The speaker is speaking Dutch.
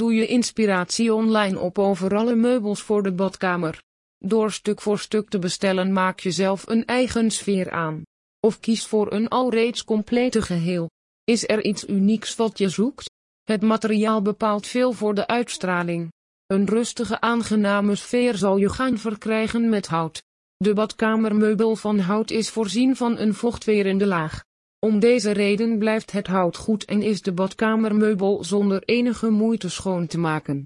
Doe je inspiratie online op over alle meubels voor de badkamer. Door stuk voor stuk te bestellen maak je zelf een eigen sfeer aan. Of kies voor een alreeds complete geheel. Is er iets unieks wat je zoekt? Het materiaal bepaalt veel voor de uitstraling. Een rustige aangename sfeer zal je gaan verkrijgen met hout. De badkamermeubel van hout is voorzien van een vochtwerende laag. Om deze reden blijft het hout goed en is de badkamermeubel zonder enige moeite schoon te maken.